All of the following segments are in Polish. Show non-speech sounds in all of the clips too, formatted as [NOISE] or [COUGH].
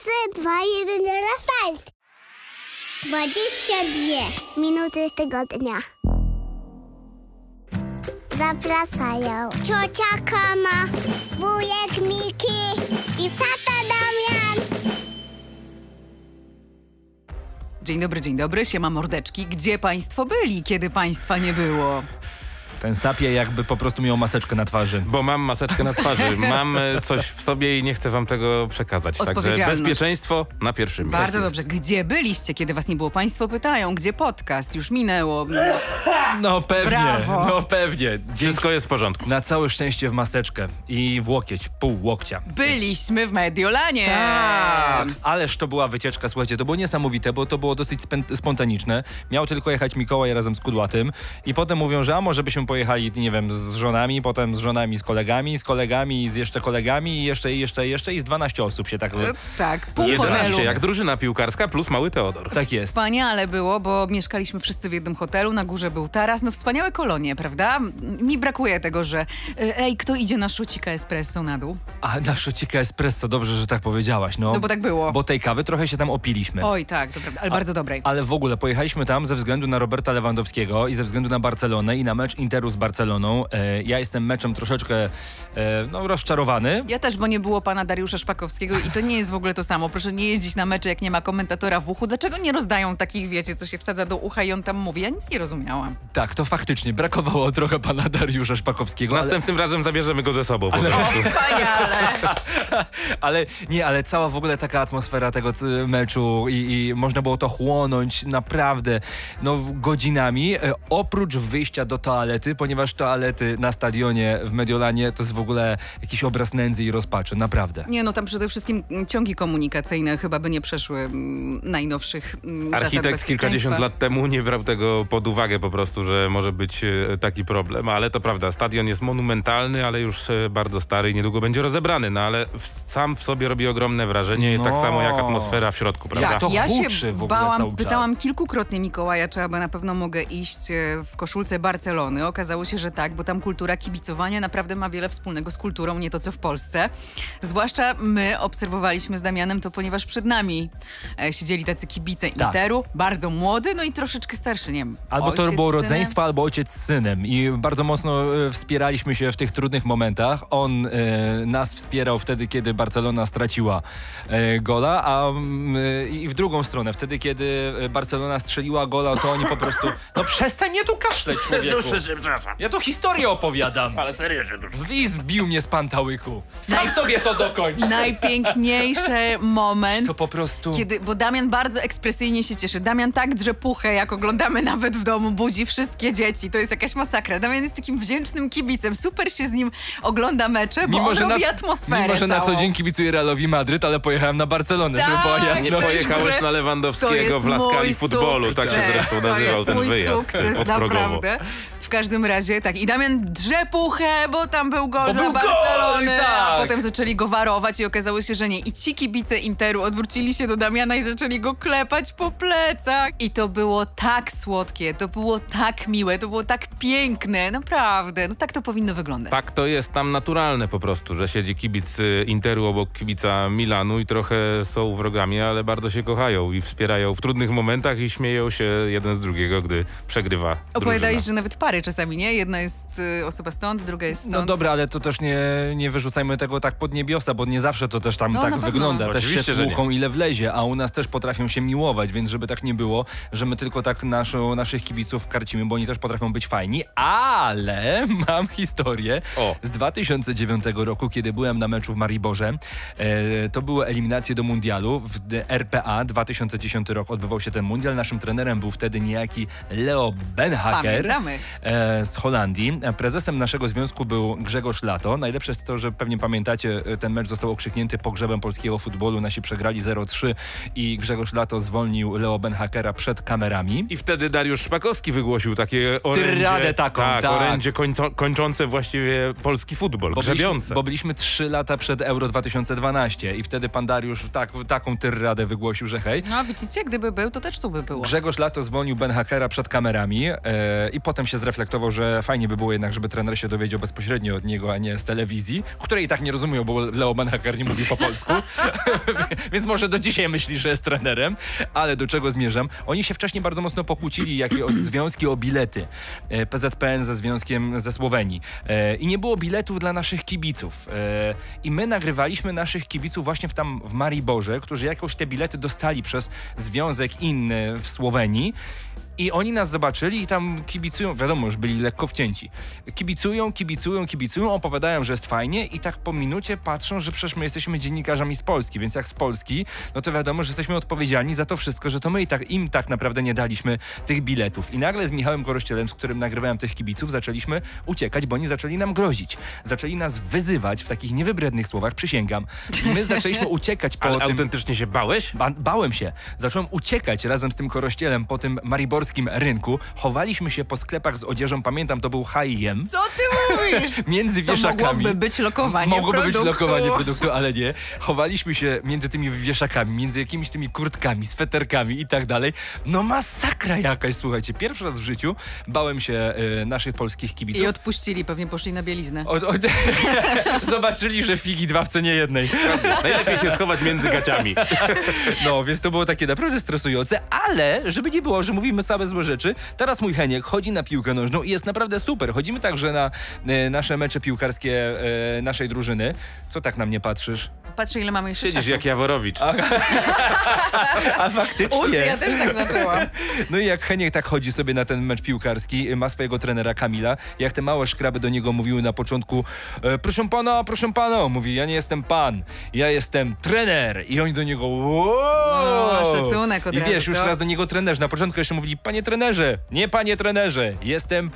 3, 2, 1, 0, start! 22 minuty tygodnia. Zapraszają ciocia Kama, wujek Miki i tata Damian. Dzień dobry, dzień dobry, siema mordeczki. Gdzie państwo byli, kiedy państwa nie było? Ten sapie jakby po prostu miał maseczkę na twarzy. Bo mam maseczkę na twarzy, mam e, coś w sobie i nie chcę wam tego przekazać. Także bezpieczeństwo na pierwszym miejscu. Bardzo dobrze. Gdzie byliście, kiedy was nie było? Państwo pytają, gdzie podcast? Już minęło. No pewnie, Brawo. no pewnie. Wszystko jest w porządku. Na całe szczęście w maseczkę i w łokieć, pół łokcia. Byliśmy w Mediolanie. Tak, ależ to była wycieczka, słuchajcie, to było niesamowite, bo to było dosyć spontaniczne. Miał tylko jechać Mikołaj razem z Kudłatym i potem mówią, że a może byśmy pojechali, nie wiem, z żonami, potem z żonami, z kolegami, z kolegami, z jeszcze kolegami i jeszcze, jeszcze, jeszcze i z 12 osób się tak... E, Tak, pół 11, hotelu. jak drużyna piłkarska plus mały Teodor. Tak jest. Wspaniale było, bo mieszkaliśmy wszyscy w jednym hotelu, na górze był taras, no wspaniałe kolonie, prawda? Mi brakuje tego, że e, ej, kto idzie na szocika espresso na dół? A na szocika espresso, dobrze, że tak powiedziałaś, no. No bo tak było. Bo tej kawy trochę się tam opiliśmy. Oj, tak, to prawda, ale bardzo dobrej. Ale w ogóle pojechaliśmy tam ze względu na Roberta Lewandowskiego i ze względu na Barcelonę i na mecz Interu z Barceloną. E, ja jestem meczem troszeczkę e, no, rozczarowany. Ja też, bo nie było pana Dariusza Szpakowskiego i to nie jest w ogóle to samo. Proszę nie jeździć na mecze, jak nie ma komentatora w uchu. Dlaczego nie rozdają takich, wiecie, co się wsadza do ucha i on tam mówi? Ja nic nie rozumiałam. Tak, to faktycznie brakowało trochę pana Dariusza Szpakowskiego. Ale, Następnym razem zabierzemy go ze sobą. Po O, wspaniale! [LAUGHS] ale nie, ale cała w ogóle taka atmosfera tego meczu i, i można było to chłonąć naprawdę no, godzinami. E, oprócz wyjścia do toalety, ponieważ toalety na stadionie w Mediolanie to jest w ogóle jakiś obraz nędzy i rozpaczy, naprawdę. Nie, no tam przede wszystkim ciągi komunikacyjne chyba by nie przeszły mm, najnowszych mm, Architekt kilkadziesiąt lat temu nie brał tego pod uwagę po prostu, że może być e, taki problem, ale to prawda, stadion jest monumentalny, ale już e, bardzo stary i niedługo będzie rozebrany, no ale w, sam w sobie robi ogromne wrażenie, No. tak samo jak atmosfera w środku, prawda? Jak to ja się w ogóle cały bałam, czas. pytałam kilkukrotnie Mikołaja, czy aby na pewno mogę iść e, w koszulce Barcelony. Okazało się, że tak, bo tam kultura kibicowania naprawdę ma wiele wspólnego z kulturą, nie to co w Polsce. Zwłaszcza my obserwowaliśmy z Damianem to, ponieważ przed nami e, siedzieli tacy kibice Tak. Interu, bardzo młody, no i troszeczkę starszy, nie wiem, Albo to ojciec było z synem. rodzeństwo, albo ojciec z synem. I bardzo mocno e, wspieraliśmy się w tych trudnych momentach. On e, nas wspierał wtedy, kiedy Barcelona straciła e, gola, a mm, e, i w drugą stronę, wtedy, kiedy e, Barcelona strzeliła gola, to oni po prostu. No przestań mnie tu kaszleć, człowieku. się, przepraszam. Ja tu historię opowiadam. Ale serio, że duszę. Wi zbił mnie z pantałyku. Sam sobie to dokończ. Najpiękniejszy moment. To po prostu. Kiedy, bo Damian bardzo ekspresyjnie się cieszy. Damian tak drze puchę, jak oglądamy nawet w domu, budzi wszystkie dzieci. To jest jakaś masakra. Damian jest takim wdzięcznym kibicem. Super się z nim ogląda mecze, bo on robi atmosferę mimo, że na co całą. dzień kibicuję Realowi Madryt, ale pojechałem na Barcelonę, żeby Tak, była to jasność. Nie jest pojechałeś na Lewandowskiego w Laskali Futbolu, tak się zresztą To nazywał jest ten mój wyjazd sukces, naprawdę. W każdym razie tak. I Damian drze puchę, bo tam był gol Bo dla był gol, Barcelony, a tak. potem zaczęli go warować i okazało się, że nie. I ci kibice Interu odwrócili się do Damiana i zaczęli go klepać po plecach. I to było tak słodkie, to było tak miłe, to było tak piękne, naprawdę. No tak to powinno wyglądać. Tak to jest tam naturalne po prostu, że siedzi kibic y, Interu obok kibica Milanu i trochę są wrogami, ale bardzo się kochają i wspierają w trudnych momentach i śmieją się jeden z drugiego, gdy przegrywa Opowiadałeś, drużyna. że nawet pary czasami, nie? Jedna jest y, osoba stąd, druga jest stąd. No dobra, ale to też nie, nie wyrzucajmy tego tak pod niebiosa, bo nie zawsze to też tam No, tak wygląda. Też Oczywiście, się tłuką ile wlezie, a u nas też potrafią się miłować, więc żeby tak nie było, że my tylko tak naszą, naszych kibiców karcimy, bo oni też potrafią być fajni, ale [LAUGHS] mam historię O. z 2009 roku, kiedy byłem na meczu w Mariborze. E, to były eliminacje do mundialu w RPA 2010 rok odbywał się ten mundial. Naszym trenerem był wtedy niejaki Leo Benhaker Pamiętamy. E, z Holandii. Prezesem naszego związku był Grzegorz Lato. Najlepsze jest to, że pewnie pamiętacie, e, ten mecz został okrzyknięty pogrzebem polskiego futbolu. Nasi przegrali 0-3 i Grzegorz Lato zwolnił Leo Benhakera przed kamerami. I wtedy Dariusz Szpakowski wygłosił takie orędzie, Tyradę taką, tak, tak. orędzie końco, kończące właściwie polski futbol, Bo grzebiące. byliśmy, bo byliśmy 3 lata przed Euro 2012 i wtedy pan Dariusz tak, taką tyradę wygłosił, że hej. No widzicie, gdyby był, to też tu by było. Grzegorz Lato zwolnił Ben Hakera przed kamerami e, i potem się zreflektował reflektował, że fajnie by było jednak, żeby trener się dowiedział bezpośrednio od niego, a nie z telewizji, której i tak nie rozumieją, bo Leo Manhaker nie mówi po polsku. [LAUGHS] Więc może do dzisiaj myśli, że jest trenerem. Ale do czego zmierzam? Oni się wcześniej bardzo mocno pokłócili, jakie o związki o bilety. E, PZPN ze związkiem ze Słowenii. E, I nie było biletów dla naszych kibiców. E, I my nagrywaliśmy naszych kibiców właśnie w tam w Mariborze, którzy jakoś te bilety dostali przez związek inny w Słowenii. I oni nas zobaczyli i tam kibicują, wiadomo, już byli lekko wcięci. Kibicują, kibicują, kibicują, opowiadają, że jest fajnie i tak po minucie patrzą, że przecież my jesteśmy dziennikarzami z Polski, więc jak z Polski, no to wiadomo, że jesteśmy odpowiedzialni za to wszystko, że to my i tak, im tak naprawdę nie daliśmy tych biletów. I nagle z Michałem Korościelem, z którym nagrywałem tych kibiców, zaczęliśmy uciekać, bo oni zaczęli nam grozić. Zaczęli nas wyzywać w takich niewybrednych słowach, przysięgam. I my zaczęliśmy [LAUGHS] uciekać po Ale tym... autentycznie się bałeś? Ba bałem się. Zacząłem uciekać razem z tym korościelem po tym mariborskim rynku. Chowaliśmy się po sklepach z odzieżą. Pamiętam, to był H&M. Co ty mówisz? [LAUGHS] Między To wieszakami. mogłoby być lokowanie Mogłoby być produktu. lokowanie produktu, ale nie. Chowaliśmy się między tymi wieszakami, między jakimiś tymi kurtkami, sweterkami i tak dalej. No masakra jakaś, słuchajcie. Pierwszy raz w życiu bałem się e, naszych polskich kibiców. I odpuścili, pewnie poszli na bieliznę. Od, od, [LAUGHS] zobaczyli, że figi dwa w cenie jednej. Najlepiej się schować między gaciami. [LAUGHS] No, więc to było takie naprawdę stresujące, ale żeby nie było, że mówimy same złe rzeczy, teraz mój Heniek chodzi na piłkę nożną i jest naprawdę super. Chodzimy także na e, nasze mecze piłkarskie e, naszej drużyny. Co tak na mnie patrzysz? Patrzę, ile mamy jeszcze Siedzisz czasu. jak Jaworowicz. A faktycznie. Ucz, ja też tak zaczęłam. No i jak Heniek tak chodzi sobie na ten mecz piłkarski, ma swojego trenera Kamila, jak te małe szkraby do niego mówiły na początku, e, proszę pana, proszę pana, mówi, ja nie jestem pan, ja jestem trener. I oni do niego, wow! No, szacunek od I razu, wiesz, już co? raz do niego trenerzy. Na początku jeszcze mówili, panie trenerze, nie panie trenerze, jestem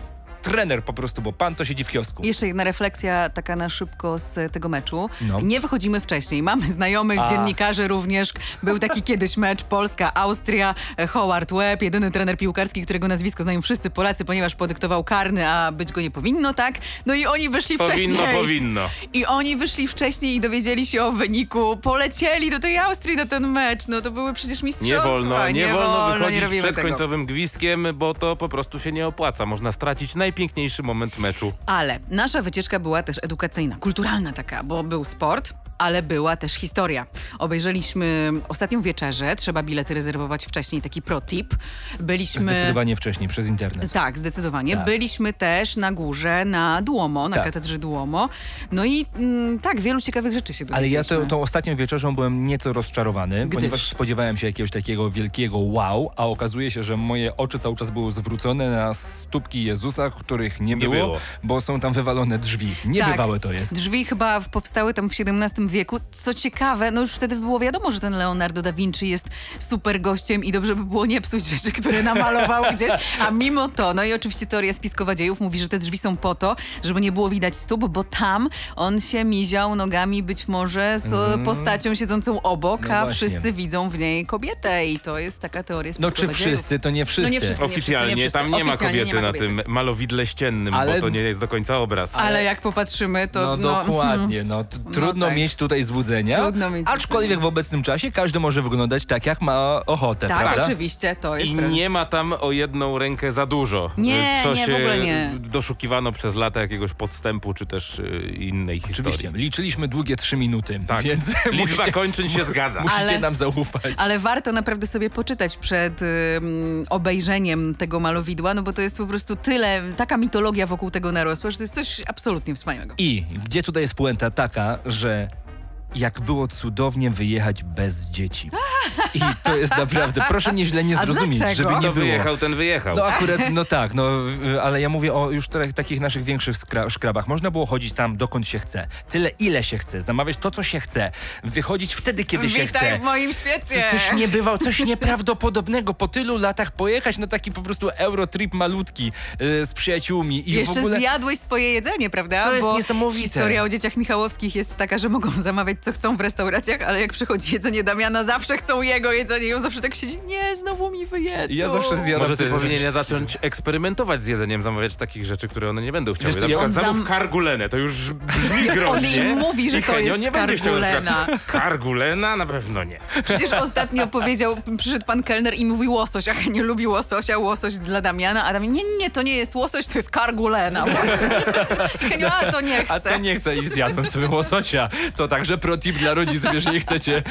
trener po prostu, bo pan to siedzi w kiosku. Jeszcze jedna refleksja taka na szybko z tego meczu. No. Nie wychodzimy wcześniej. Mamy znajomych A. dziennikarzy również. Był taki [LAUGHS] kiedyś mecz Polska-Austria. e, Howard Webb, jedyny trener piłkarski, którego nazwisko znają wszyscy Polacy, ponieważ podyktował karny, a być go nie powinno, tak? No i oni wyszli Powinno, wcześniej. powinno. I oni wyszli wcześniej i dowiedzieli się o wyniku. Polecieli do tej Austrii na ten mecz. No to były przecież mistrzostwa. Nie wolno, nie, wolno nie wychodzić robimy przed tego. końcowym gwizdkiem, bo to po prostu się nie opłaca. Można stracić najpiękniejszy moment meczu. Ale nasza wycieczka była też edukacyjna, kulturalna taka, bo był sport, ale była też historia. Obejrzeliśmy ostatnią wieczerzę, trzeba bilety rezerwować wcześniej, taki pro tip. Byliśmy... Zdecydowanie wcześniej, przez internet. Tak, zdecydowanie. Tak. Byliśmy też na górze, na Duomo, na Tak. katedrze Duomo. No i mm, tak, wielu ciekawych rzeczy się Ale ja dowiedzieliśmy. to, tą ostatnią wieczerzą byłem nieco rozczarowany, Gdyż? ponieważ spodziewałem się jakiegoś takiego wielkiego wow, a okazuje się, że moje oczy cały czas były zwrócone na stópki Jezusa, których nie, Nie było, było. bo są tam wywalone drzwi. Niebywałe to jest. Drzwi chyba w- powstały tam w XVII wieku. Co ciekawe, no już wtedy było wiadomo, że ten Leonardo da Vinci jest super gościem i dobrze by było nie psuć rzeczy, które namalował [LAUGHS] gdzieś. A mimo to, no i oczywiście teoria spiskowa dziejów mówi, że te drzwi są po to, żeby nie było widać stóp, bo tam on się miział nogami być może z postacią siedzącą obok. No a właśnie. wszyscy widzą w niej kobietę i to jest taka teoria No spiskowa czy dziejów. wszyscy, to nie wszyscy. nie wszyscy. Oficjalnie wszyscy. tam nie ma Oficjalnie kobiety nie ma na tym malowidle ściennym, Ale- bo to nie jest do końca obraz. Ale jak popatrzymy, to No, no, dokładnie, no, t- trudno tak. mieć tutaj złudzenia, Trudno mieć aczkolwiek złudzenia. w obecnym czasie każdy może wyglądać tak, jak ma ochotę, Tak, prawda? oczywiście, to jest I prawda. nie ma tam o jedną rękę za dużo. Nie, co nie, w się ogóle nie. doszukiwano przez lata jakiegoś podstępu, czy też y, innej historii. Oczywiście, liczyliśmy długie trzy minuty, Tak. więc [LAUGHS] Liczba musicie, kończyn się zgadza. musicie Ale- nam zaufać. Ale warto naprawdę sobie poczytać przed ym, obejrzeniem tego malowidła, no bo to jest po prostu tyle, taka mitologia wokół tego narosła, że to jest coś absolutnie wspaniałego. I gdzie tutaj jest puenta taka, że jak było cudownie wyjechać bez dzieci. I to jest naprawdę, proszę mnie źle nie zrozumieć, dlaczego? żeby nie Kto było. wyjechał, ten wyjechał. No akurat, no tak, no, ale ja mówię o już takich naszych większych skra- szkrabach. Można było chodzić tam dokąd się chce, tyle ile się chce, zamawiać to, co się chce, wychodzić wtedy, kiedy się Witaj chce. w moim świecie! Coś nie bywał, coś nieprawdopodobnego po tylu latach pojechać na taki po prostu eurotrip malutki y, z przyjaciółmi i Jeszcze w ogóle... zjadłeś swoje jedzenie, prawda? To jest Bo niesamowite. historia o dzieciach Michałowskich jest taka, że mogą zamawiać co chcą w restauracjach, ale jak przychodzi jedzenie Damiana, zawsze chcą jego jedzenie i on zawsze tak siedzi, nie, znowu mi wyjedzą. Ja zawsze zjadam Może ty rzeczy. zacząć eksperymentować z jedzeniem, zamawiać takich rzeczy, które one nie będą chciały. Wiesz, Na przykład on zamów zam- kargulenę, to już brzmi groźnie. im mówi, że I to Henio jest kargulena. [LAUGHS] Kargulena? Na pewno nie. Przecież ostatnio powiedział, przyszedł pan kelner i mówi łosoś, a nie lubi łososia, łosoś dla Damiana, a Damian, nie, nie, to nie jest łosoś, to jest kargulena. [LAUGHS] [LAUGHS] I Henio, a to nie A chcę. to nie chcę i zjadłem sobie łososia. To także pro tip dla rodziców, jeżeli chcecie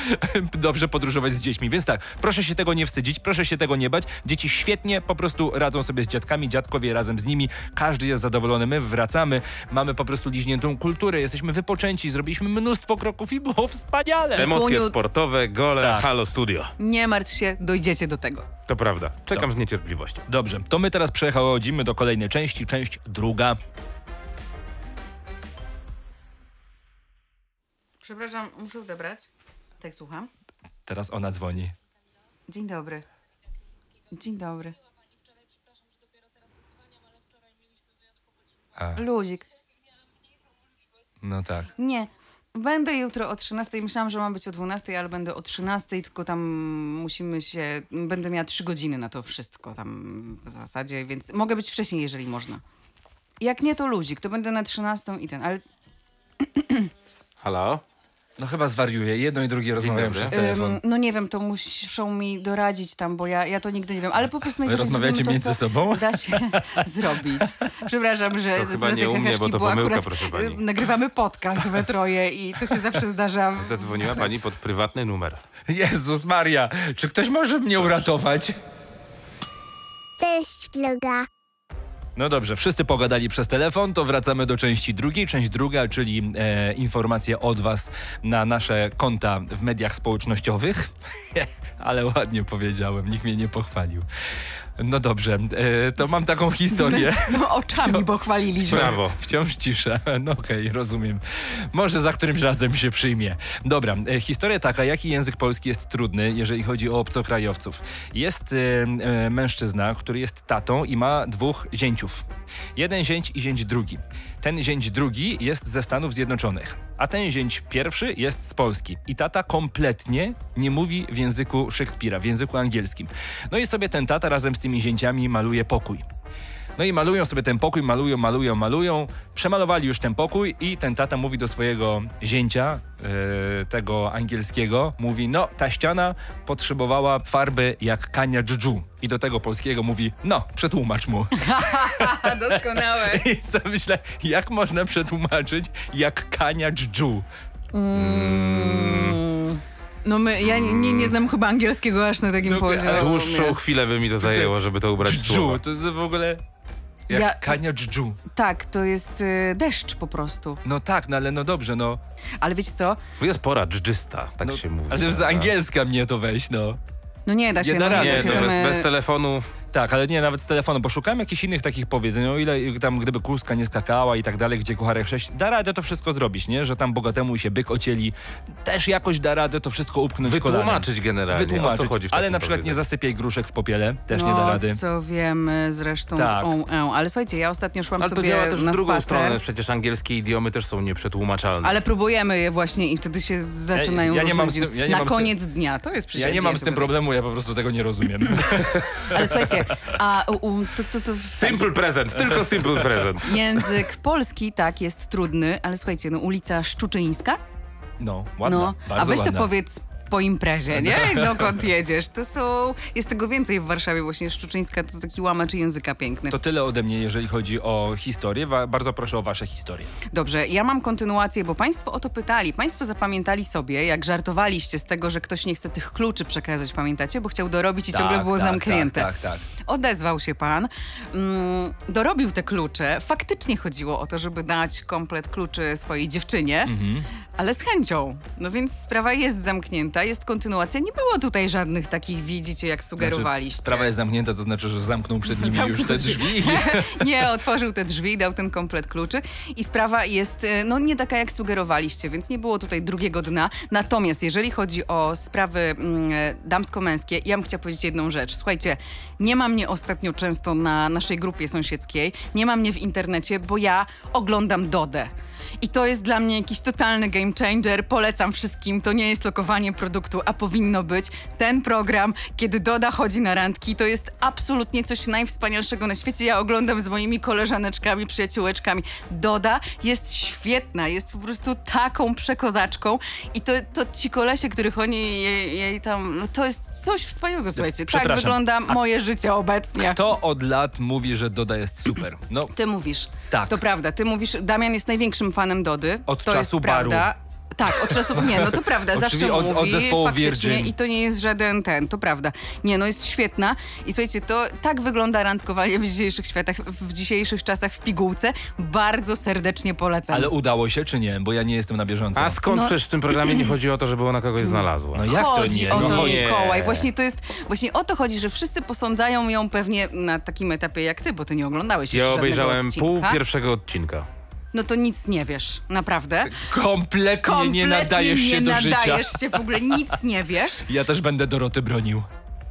dobrze podróżować z dziećmi. Więc tak, proszę się tego nie wstydzić, proszę się tego nie bać. Dzieci świetnie po prostu radzą sobie z dziadkami, dziadkowie razem z nimi. Każdy jest zadowolony, my wracamy, mamy po prostu liźniętą kulturę, jesteśmy wypoczęci, zrobiliśmy mnóstwo kroków i było wspaniale. Emocje Kuniu- sportowe, gole, Tak. halo studio. Nie martw się, dojdziecie do tego. To prawda. Czekam z niecierpliwością. Dobrze, to my teraz przechodzimy do kolejnej części, część druga. Przepraszam, muszę odebrać. Tak, słucham. Teraz ona dzwoni. Dzień dobry. Dzień dobry. A. Luzik. No tak. Nie. Będę jutro o 13. Myślałam, że mam być o 12, ale będę o 13, tylko tam musimy się. Będę miała 3 godziny na to wszystko tam w zasadzie, więc mogę być wcześniej, jeżeli można. Jak nie, to luzik, to będę na 13 i ten, ale [CLEARS THROAT] Halo? No chyba zwariuję. Jedno i drugie rozmawiają przez telefon. ym, no nie wiem, to muszą mi doradzić tam, bo ja, ja to nigdy nie wiem, ale po prostu najwyżej rozmawiacie to, między co sobą? [LAUGHS] Da się [LAUGHS] zrobić. Przepraszam, że To chyba nie u mnie, bo to bo pomyłka, akurat, proszę pani. Nagrywamy podcast we troje i to się zawsze zdarza. [LAUGHS] Zadzwoniła pani pod prywatny numer. Jezus Maria, czy ktoś może mnie uratować? Cześć, vloga. No dobrze, wszyscy pogadali przez telefon, to wracamy do części drugiej. Część druga, czyli e, informacje od Was na nasze konta w mediach społecznościowych. [LAUGHS] Ale ładnie powiedziałem, nikt mnie nie pochwalił. No dobrze, e, to mam taką historię. [LAUGHS] No oczami, bo chwaliliśmy. Brawo. Wciąż cisza. [LAUGHS] No okej, rozumiem. Może za którymś razem się przyjmie. Dobra, e, historia taka, jaki język polski jest trudny, jeżeli chodzi o obcokrajowców. Jest e, mężczyzna, który jest tatą i ma dwóch zięciów. Jeden zięć i zięć drugi. Ten zięć drugi jest ze Stanów Zjednoczonych, a ten zięć pierwszy jest z Polski. I tata kompletnie nie mówi w języku Szekspira, w języku angielskim. No i sobie ten tata razem z tymi zięciami maluje pokój. No i malują sobie ten pokój, malują, malują, malują. Przemalowali już ten pokój i ten tata mówi do swojego zięcia, e, tego angielskiego, mówi, no ta ściana potrzebowała farby jak kania dżdżu. I do tego polskiego mówi, no przetłumacz mu. [LAUGHS] Doskonałe. [LAUGHS] I sobie myślę, jak można przetłumaczyć jak kania dżdżu? No my, ja nie, nie, nie znam chyba angielskiego aż na takim No, ale poziomie. Dłuższą chwilę by mi to zajęło, żeby to ubrać w Dżdżu, słowa. to jest w ogóle jak Ja- kania dżdżu. Tak, to jest y, deszcz po prostu. No tak, no ale no dobrze, no. Ale wiecie co? To jest pora dżdżysta, tak no się mówi. ale z angielska mnie to weź, no. No nie da się, Nie no da nie da Nie, się to bez, bez telefonu. Tak, ale nie, nawet z telefonu, bo szukałem jakichś innych takich powiedzeń, o ile tam gdyby kózka nie skakała i tak dalej, gdzie kucharek sześć, da radę to wszystko zrobić, nie? Że tam bogatemu się byk ocieli, też jakoś da radę to wszystko upchnąć kolanem. Wytłumaczyć generalnie, Wytłumaczyć, o co chodzi w ale na przykład nie zasypiaj gruszek w popiele, też no, nie da rady. co wiemy zresztą Tak. z on, ę. Ale słuchajcie, ja ostatnio szłam Ale to sobie działa też na w drugą spacer. stronę. Przecież angielskie idiomy też są nieprzetłumaczalne. Ale próbujemy je właśnie i wtedy się zaczynają ja nie różne mam tym- ja nie Na mam koniec dnia, to jest przecież Ja nie mam z tym problemu, ja po prostu tego nie rozumiem. [LAUGHS] Ale słuchajcie, a u, u, to, to, to, Simple present, tylko simple present. język polski tak jest trudny, ale słuchajcie, no ulica Szczuczyńska, No, ładna, no, a weź ładna. to powiedz po imprezie, nie? [LAUGHS] Dokąd jedziesz? To są, jest tego więcej w Warszawie właśnie, Szczuczyńska to taki łamacz języka piękny. To tyle ode mnie, jeżeli chodzi o historię. Wa- bardzo proszę o wasze historie. Dobrze, ja mam kontynuację, bo Państwo o to pytali. Państwo zapamiętali sobie, jak żartowaliście z tego, że ktoś nie chce tych kluczy przekazać, pamiętacie? Bo chciał dorobić i ciągle było tak, zamknięte. Tak, tak, tak. Odezwał się pan, mm, dorobił te klucze. Faktycznie chodziło o to, żeby dać komplet kluczy swojej dziewczynie, Mhm. ale z chęcią. No więc sprawa jest zamknięta Jest kontynuacja. Nie było tutaj żadnych takich, widzicie, jak sugerowaliście. Znaczy, sprawa jest zamknięta, to znaczy, że zamknął przed nimi Zamknął już te drzwi. [LAUGHS] nie, otworzył te drzwi, dał ten komplet kluczy i sprawa jest e, no nie taka, jak sugerowaliście, więc nie było tutaj drugiego dna. Natomiast jeżeli chodzi o sprawy mm, damsko-męskie, ja bym chciała powiedzieć jedną rzecz. Słuchajcie, nie ma mnie ostatnio często na naszej grupie sąsiedzkiej, nie ma mnie w internecie, bo ja oglądam Dodę. I to jest dla mnie jakiś totalny game changer. Polecam wszystkim. To nie jest lokowanie produktu, a powinno być. Ten program, kiedy Doda chodzi na randki, to jest absolutnie coś najwspanialszego na świecie. Ja oglądam z moimi koleżaneczkami, przyjaciółeczkami. Doda jest świetna, jest po prostu taką przekozaczką. I to, to ci kolesie, których oni jej, jej tam... No to jest coś wspaniałego, słuchajcie. Tak wygląda moje życie obecnie. To od lat mówi, że Doda jest super. No, Ty mówisz. Tak. To prawda. Ty mówisz, Damian jest największym fanem Dody. Od to czasu jest baru. prawda. Tak, od czasu. Nie, no to prawda, [LAUGHS] zawsze od- mówi. od zespołu faktycznie, Virgin. I to nie jest żaden ten, to prawda. Nie, no jest świetna. I słuchajcie, to tak wygląda randkowanie w dzisiejszych światach, w dzisiejszych czasach w pigułce. Bardzo serdecznie polecam. ale udało się czy nie? Bo ja nie jestem na bieżąco. A skąd No- przecież w tym programie nie chodzi o to, żeby ona kogoś znalazła? No jak to chodzi nie? o No to chodzi- Mikołaj. Właśnie to jest, właśnie o to chodzi, że wszyscy posądzają ją pewnie na takim etapie jak ty, bo ty nie oglądałeś Ja jeszcze żadnego obejrzałem pół pierwszego odcinka. No to nic nie wiesz, naprawdę. Kompletnie, Kompletnie nie nadajesz się nie do nadajesz życia. się w ogóle, nic nie wiesz. Ja też będę Doroty bronił.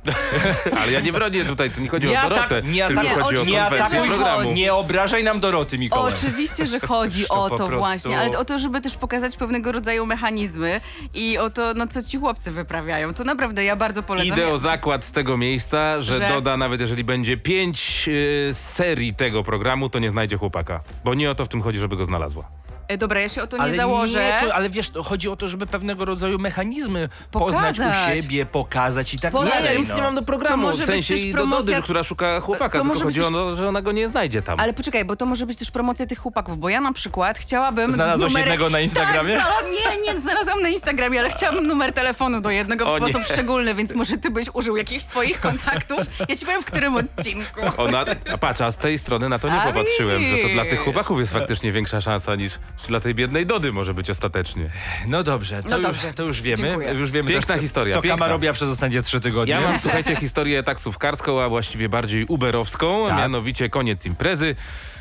[LAUGHS] Ale ja nie bronię tutaj, tu nie chodzi Nie o Dorotę, atak- nie tylko atakuj- chodzi o nie atakuj- programu. Nie obrażaj nam Doroty, Mikołaj. Oczywiście, że chodzi To o to prostu- właśnie, ale o to, żeby też pokazać pewnego rodzaju mechanizmy i o to, no co ci chłopcy wyprawiają. To naprawdę ja bardzo polecam. Idę o zakład z tego miejsca, że, Że- Doda, nawet jeżeli będzie pięć y, serii tego programu, to nie znajdzie chłopaka. Bo nie o to w tym chodzi, żeby go znalazła. E, Dobra, ja się o to nie Ale założę. Nie, to, ale wiesz, to chodzi o to, żeby pewnego rodzaju mechanizmy poznać u Pokazać. siebie, pokazać i tak Poza dalej. tym- Ja nic no. nie mam do programu, To może w być sensie i promocja- do Dody, która szuka chłopaka, To tylko może chodzi być o to, że ona go nie znajdzie tam. Ale poczekaj, bo to może być też promocja tych chłopaków, bo ja na przykład chciałabym. Znalazłaś numer... jednego na Instagramie? Tak, znalaz... Nie, nie znalazłam na Instagramie, ale chciałabym numer telefonu do jednego w O nie. sposób szczególny, więc może ty byś użył jakichś swoich [LAUGHS] kontaktów. Ja ci powiem, w którym odcinku. Ona, a patrz, a z tej strony na to nie A popatrzyłem, że to dla tych chłopaków jest faktycznie większa szansa niż dla tej biednej Dody może być ostatecznie. No dobrze, to, No już, dobrze. to już wiemy. Dziękuję. Już wiemy Piękna też, historia, co piękna. Kama robiła przez ostatnie trzy tygodnie. Ja mam, [LAUGHS] słuchajcie, historię taksówkarską, a właściwie bardziej uberowską, Tak. mianowicie koniec imprezy.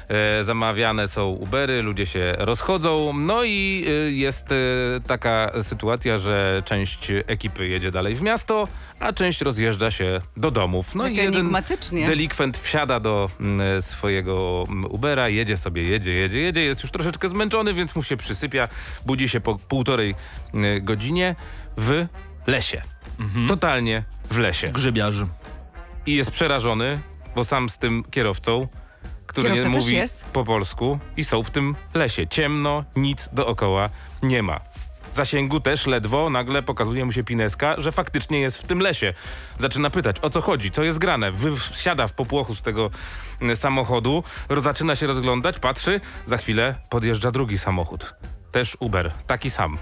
E, zamawiane są Ubery, ludzie się rozchodzą, no i e, jest e, taka sytuacja, że część ekipy jedzie dalej w miasto, a część rozjeżdża się do domów. No Tak i jeden enigmatycznie. delikwent wsiada do swojego Ubera, jedzie sobie, jedzie, jedzie, jedzie, jest już troszeczkę zmęczony, więc mu się przysypia, budzi się po półtorej godzinie w lesie. Totalnie w lesie. Grzybiarz. I jest przerażony, bo sam z tym kierowcą, który Kierowca też mówi jest? po polsku i są w tym lesie. Ciemno, nic dookoła nie ma. W zasięgu też ledwo, nagle pokazuje mu się pineska, że faktycznie jest w tym lesie. Zaczyna pytać, o co chodzi, co jest grane. Wy- Wsiada w popłochu z tego mm, samochodu, zaczyna się rozglądać, patrzy, za chwilę podjeżdża drugi samochód. Też Uber, taki sam.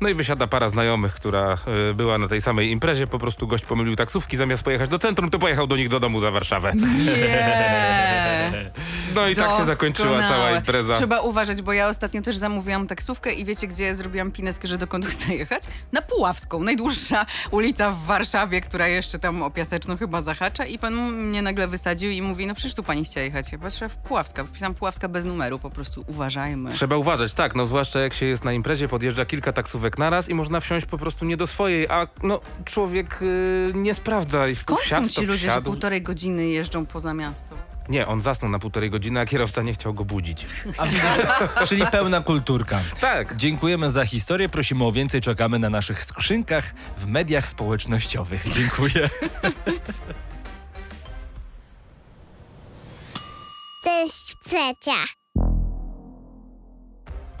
No i wysiada para znajomych, która y, była na tej samej imprezie. Po prostu gość pomylił taksówki, zamiast pojechać do centrum, to pojechał do nich do domu za Warszawę. Nie. [LAUGHS] No i tak się zakończyła cała impreza. Trzeba uważać, bo ja ostatnio też zamówiłam taksówkę i wiecie, gdzie zrobiłam pineskę, że dokąd [LAUGHS] chcę jechać? Na Puławską, najdłuższa ulica w Warszawie, która jeszcze tam o Piaseczną chyba zahacza i pan mnie nagle wysadził i mówi, no przecież tu pani chciała jechać. Ja patrzę w Puławska, wpisałam Puławska bez numeru, po prostu uważajmy. Trzeba uważać, tak, no zwłaszcza jak się jest na imprezie, podjeżdża kilka taksówek naraz i można wsiąść po prostu nie do swojej, a no człowiek y, nie sprawdza i Skąd wsiadł, są ci ludzie, że wsiadł. półtorej godziny jeżdżą poza miasto? Nie, on zasnął na półtorej godziny, a kierowca nie chciał go budzić. [LAUGHS] Czyli pełna kulturka. Tak. Dziękujemy za historię. Prosimy o więcej. Czekamy na naszych skrzynkach w mediach społecznościowych. Dziękuję. Część trzecia.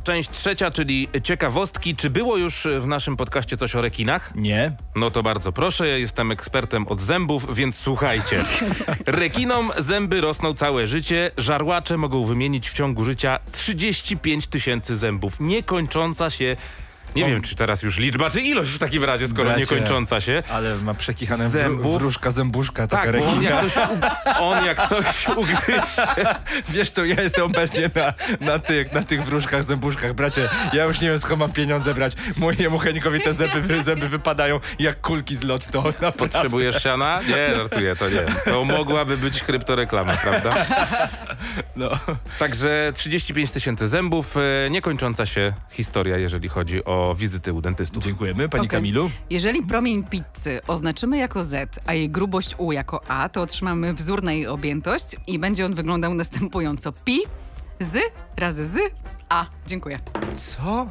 Część trzecia, czyli ciekawostki. Czy było już w naszym podcaście coś o rekinach? Nie. No to bardzo proszę, ja jestem ekspertem od zębów, więc słuchajcie. [LAUGHS] Rekinom zęby rosną całe życie, żarłacze mogą wymienić w ciągu życia 35 tysięcy zębów. Niekończąca się Nie O. wiem, czy teraz już liczba, czy ilość w takim razie, skoro Bracie. niekończąca się. Ale ma przekichane Zębów. wró- wróżka, zębuszka, taka Tak, on jak coś, u- on jak coś ugryzie. [LAUGHS] Wiesz co, ja jestem obecnie na, na, tych, na tych wróżkach, zębuszkach. Bracie, ja już nie wiem skąd mam pieniądze brać. Mojemu Henikowi te zęby, zęby wypadają jak kulki z lotto. Naprawdę. Potrzebujesz siana? Nie, żartuję, to nie. To mogłaby być kryptoreklama, prawda? No. Także 35 tysięcy zębów, e, niekończąca się historia, jeżeli chodzi o wizyty u dentystów. Dziękujemy, pani Okej. Kamilu. Jeżeli promień pizzy oznaczymy jako Z, a jej grubość U jako A, to otrzymamy wzór na jej objętość i będzie on wyglądał następująco. Pi, z, razy z, A. Dziękuję. Co?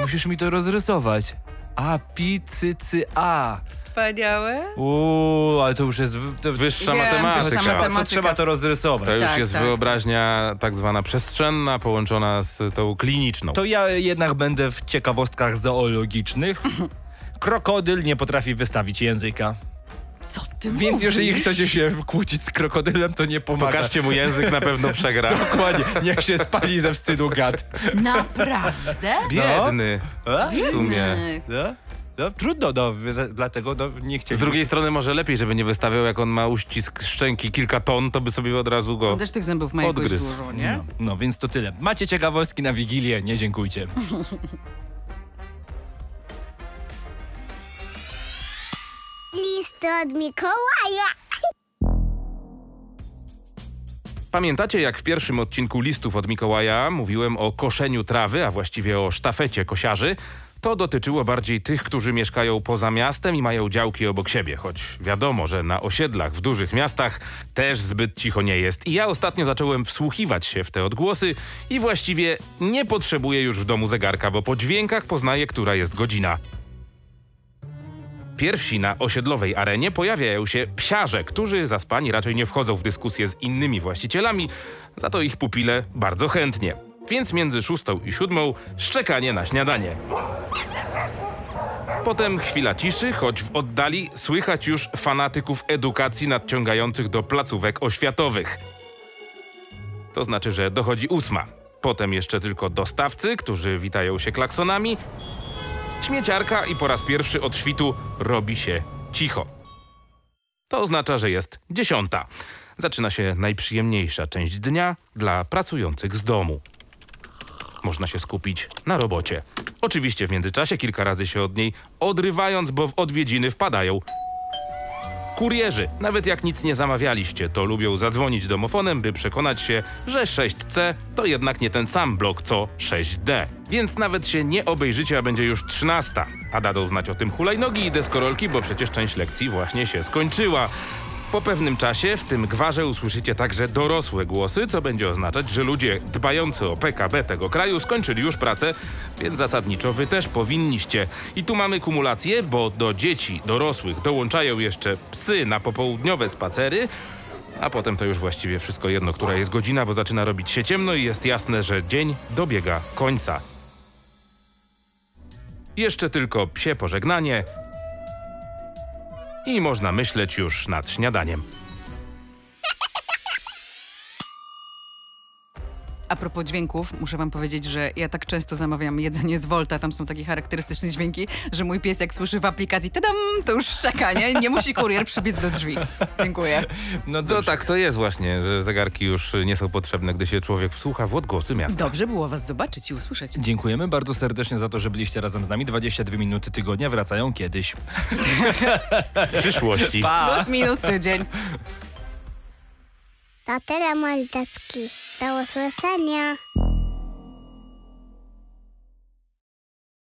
Musisz mi to rozrysować. A, pi, cy, cy, a. Wspaniałe. Uuu, ale to już jest... w- To, Wyższa Wiem, matematyka. wyższa trzeba, to matematyka. trzeba to rozrysować. To już Tak, jest tak. wyobraźnia tak zwana przestrzenna, połączona z tą kliniczną. To ja jednak będę w ciekawostkach zoologicznych. [LAUGHS] Krokodyl nie potrafi wystawić języka. Co ty Więc mówisz? jeżeli chcecie się kłócić z krokodylem, to nie pomaga. Pokażcie mu język, na pewno przegra. [LAUGHS] Dokładnie, niech się spali ze wstydu gad. Naprawdę? [LAUGHS] Biedny w sumie. No, no trudno, no, dlatego no, nie Z chcieli. drugiej strony może lepiej, żeby nie wystawiał, jak on ma uścisk szczęki kilka ton, to by sobie od razu go... On też tych zębów ma Odgryzł. dużo, nie? No, no, więc to tyle. Macie ciekawostki na Wigilię, nie dziękujcie. [LAUGHS] Listy od Mikołaja. Pamiętacie, jak w pierwszym odcinku listów od Mikołaja mówiłem o koszeniu trawy, a właściwie o sztafecie kosiarzy? To dotyczyło bardziej tych, którzy mieszkają poza miastem i mają działki obok siebie, choć wiadomo, że na osiedlach w dużych miastach też zbyt cicho nie jest. I ja ostatnio zacząłem wsłuchiwać się w te odgłosy i właściwie nie potrzebuję już w domu zegarka, bo po dźwiękach poznaję, która jest godzina. Pierwsi na osiedlowej arenie pojawiają się psiarze, którzy zaspani raczej nie wchodzą w dyskusję z innymi właścicielami, za to ich pupile bardzo chętnie. Więc między szóstą i siódmą szczekanie na śniadanie. Potem chwila ciszy, choć w oddali słychać już fanatyków edukacji nadciągających do placówek oświatowych. To znaczy, że dochodzi ósma. Potem jeszcze tylko dostawcy, którzy witają się klaksonami, Śmieciarka i po raz pierwszy od świtu robi się cicho. To oznacza, że jest dziesiąta. Zaczyna się najprzyjemniejsza część dnia dla pracujących z domu. Można się skupić na robocie. Oczywiście w międzyczasie kilka razy się od niej odrywając, bo w odwiedziny wpadają Kurierzy, nawet jak nic nie zamawialiście, to lubią zadzwonić domofonem, by przekonać się, że 6C to jednak nie ten sam blok co 6D. Więc nawet się nie obejrzycie, a będzie już 13. A dadzą znać o tym hulajnogi i deskorolki, bo przecież część lekcji właśnie się skończyła. Po pewnym czasie w tym gwarze usłyszycie także dorosłe głosy, co będzie oznaczać, że ludzie dbający o PKB tego kraju skończyli już pracę, więc zasadniczo wy też powinniście. I tu mamy kumulację, bo do dzieci dorosłych dołączają jeszcze psy na popołudniowe spacery, a potem to już właściwie wszystko jedno, która jest godzina, bo zaczyna robić się ciemno i jest jasne, że dzień dobiega końca. Jeszcze tylko psie pożegnanie i można myśleć już nad śniadaniem. A propos dźwięków, muszę wam powiedzieć, że ja tak często zamawiam jedzenie z Volta, tam są takie charakterystyczne dźwięki, że mój pies jak słyszy w aplikacji tadam, to już szczeka, nie? Nie musi kurier przybiec do drzwi. Dziękuję. No dobrze. tak to jest właśnie, że zegarki już nie są potrzebne, gdy się człowiek wsłucha w odgłosy miasta. Dobrze było was zobaczyć i usłyszeć. Dziękujemy bardzo serdecznie za to, że byliście razem z nami. 22 minuty tygodnia wracają kiedyś. W przyszłości. Plus minus tydzień. To tyle, moi dziecki. Do usłyszenia.